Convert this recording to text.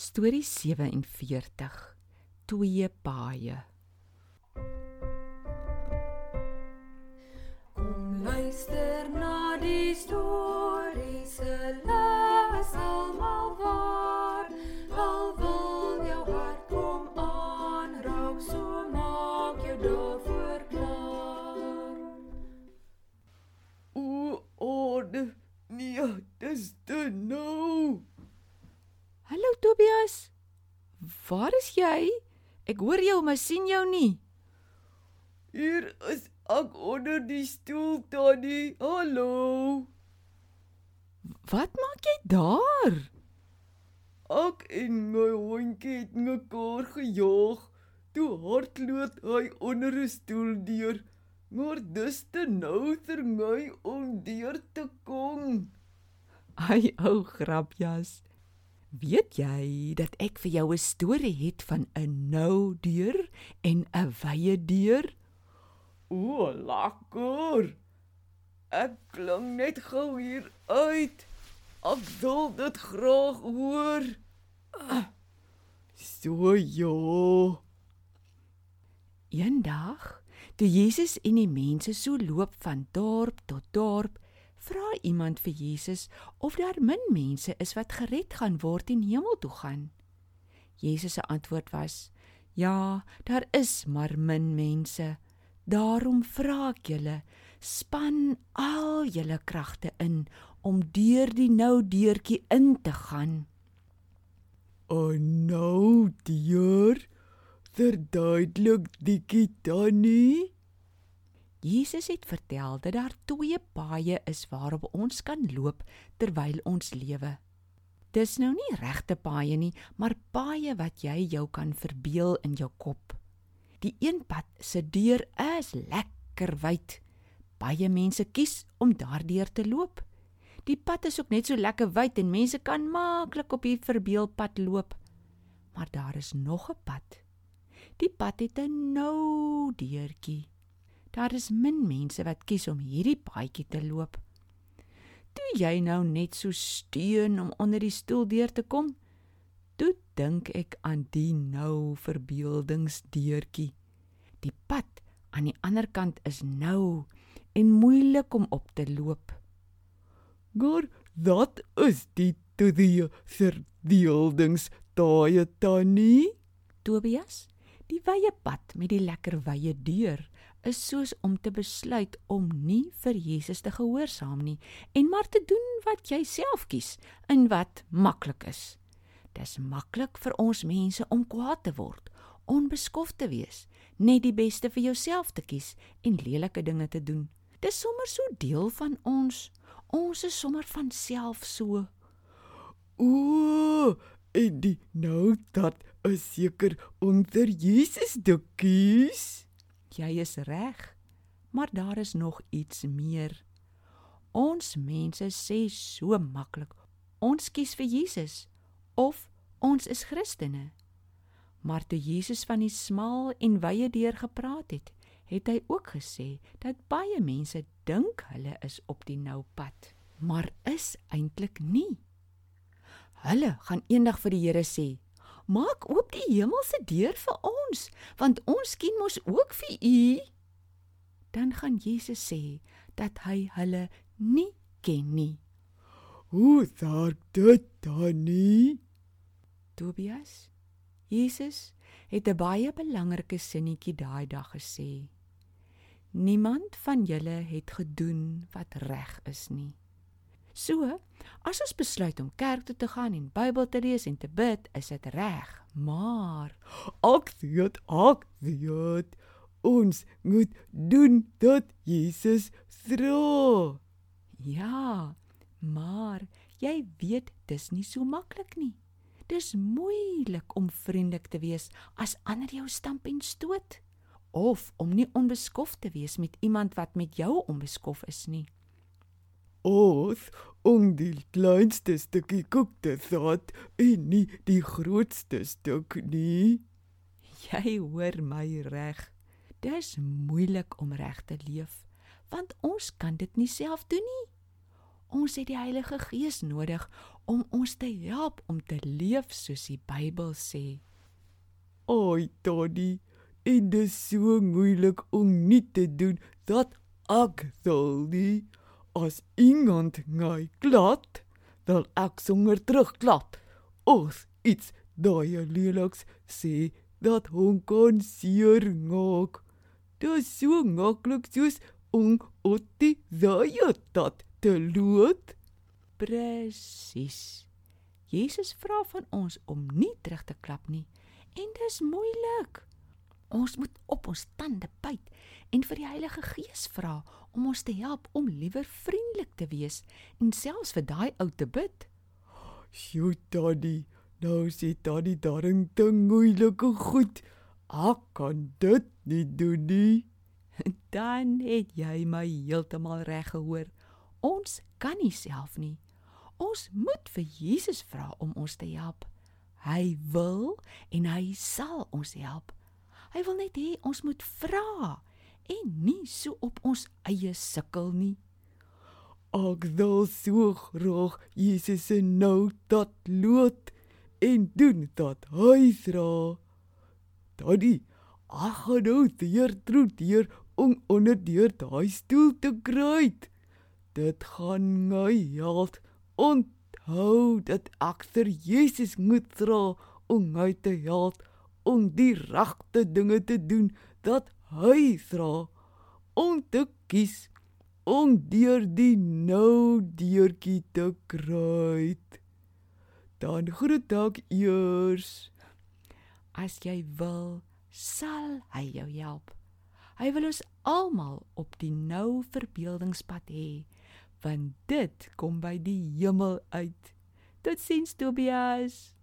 Storie 47. Twee paaie. Kom luister na die storie se les almal waar. Al wil jou hart kom aanraak, so maak jou daarvoor klaar. O, orde. Nee, dis te nou. Hallo Tobias. Waar is jy? Ek hoor jou, maar sien jou nie. Hier is ek onder die stoel, Tannie. Hallo. Wat maak jy daar? Ek en my hondjie het mekaar gejaag. Toe hardloop hy onder 'n stoel deur. Maar dis te nou vir my om deur te kom. Ai ou grapjas. Weet jy dat ek vir jou 'n storie het van 'n nou deur en 'n wye deur? O, lekker. Ek klim net gou hier uit. Ek wil dit graag hoor. So ja. Eendag, toe Jesus en die mense so loop van dorp tot dorp, vra iemand vir Jesus of daar min mense is wat gered gaan word en hemel toe gaan. Jesus se antwoord was: "Ja, daar is maar min mense. Daarom vra ek julle, span al julle kragte in om deur die nou deurtjie in te gaan." En nou, dier, verduidelik dikkie Tannie. Jesus het vertel dat daar twee paaie is waarop ons kan loop terwyl ons lewe. Dis nou nie regte paaie nie, maar paaie wat jy jou kan verbeel in jou kop. Die een pad se deur is lekker wyd. Baie mense kies om daardeur te loop. Die pad is ook net so lekker wyd en mense kan maklik op die verbeelpad loop. Maar daar is nog 'n pad. Die pad het 'n nou deurtjie. Daar is min mense wat kies om hierdie paadjie te loop. Toe jy nou net so steun om onder die stoel deur te kom, toe dink ek aan die nou verbeeldingsdeurtjie. Die pad aan die ander kant is nou en moeilik om op te loop. Maar dat is die twee verdeeldings daai Tannie. Tobias, die wye pad met die lekker wye deur is soos om te besluit om nie vir Jesus te gehoorsaam nie en maar te doen wat jy self kies en wat maklik is. Dis maklik vir ons mense om kwaad te word, onbeskof te wees, net die beste vir jouself te kies en lelike dinge te doen. Dis sommer so deel van ons. Ons is sommer van self so. O, en die nou dat is seker onder Jesus dikkies. Jy is reg. Maar daar is nog iets meer. Ons mense sê so maklik, ons kies vir Jesus of ons is Christene. Maar toe Jesus van die smal en wye deur gepraat het, het hy ook gesê dat baie mense dink hulle is op die nou pad, maar is eintlik nie. Hulle gaan eendag vir die Here sê: "Maak oop die hemelse deur vir ons, want ons ken mos ook vir U." Dan gaan Jesus sê dat hy hulle nie ken nie. Hoe daar dit Tannie? Tobias, Jesus het 'n baie belangrike sinnetjie daai dag gesê. Niemand van julle het gedoen wat reg is nie. So, as ons besluit om kerk toe te gaan en Bybel te lees en te bid, is dit reg. Maar Ek weet, ek weet. Ons moet doen dat Jesus vra. ja, maar jy weet dis nie so maklik nie. Dis moeilik om vriendelik te wees as ander jou stamp en stoot of om nie onbeskof te wees met iemand wat met jou onbeskof is nie. Ons om die kleinste stukkie koek te vat en nie die grootste stuk nie. Jy hoor my reg. Dis moeilik om reg te leef, want ons kan dit nie self doen nie. Ons het die Heilige Gees nodig om ons te help om te leef soos die Bybel sê. Ai, Tony, en dit is so moeilik om nie te doen dat ek sal nie as iemand my klap, dan ek sonder terugklap. Of iets daai leliks sê dat hom kon seer maak. Dit is so maklik soos om otti daai dat te lood. Presies. Jesus vra van ons om nie terug te klap nie en dis moeilik. Ons moet op ons tande byt en vir die Heilige Gees vra om ons te help om liewer vriendelik te wees en selfs vir daai ou te bid. Sjoe, Daddy, nou sê Daddy daarin te moeilike goed. Ek kan dit nie doen nie. Dan het jy my heeltemal reg gehoor. Ons kan nie self nie. Ons moet vir Jesus vra om ons te help. Hy wil en hy sal ons help. Hy wil net hê ons moet vra en nie so op ons eie sukkel nie. Ek wil so graag Jesus se nou dat lood en doen dat hy dra. Daddy, ag gaan nou deur troeteer om onder deur daai stoel te kry. Dit gaan my help onthou dat ek vir Jesus moet dra om my te help om die regte dinge te doen dat hy dra om te kies om deur die nou deurtjie te kry. Dan groet ek eers. As jy wil, sal hy jou help. Hy wil ons almal op die nou verbeeldingspad hê, want dit kom by die hemel uit. Totsiens Tobias.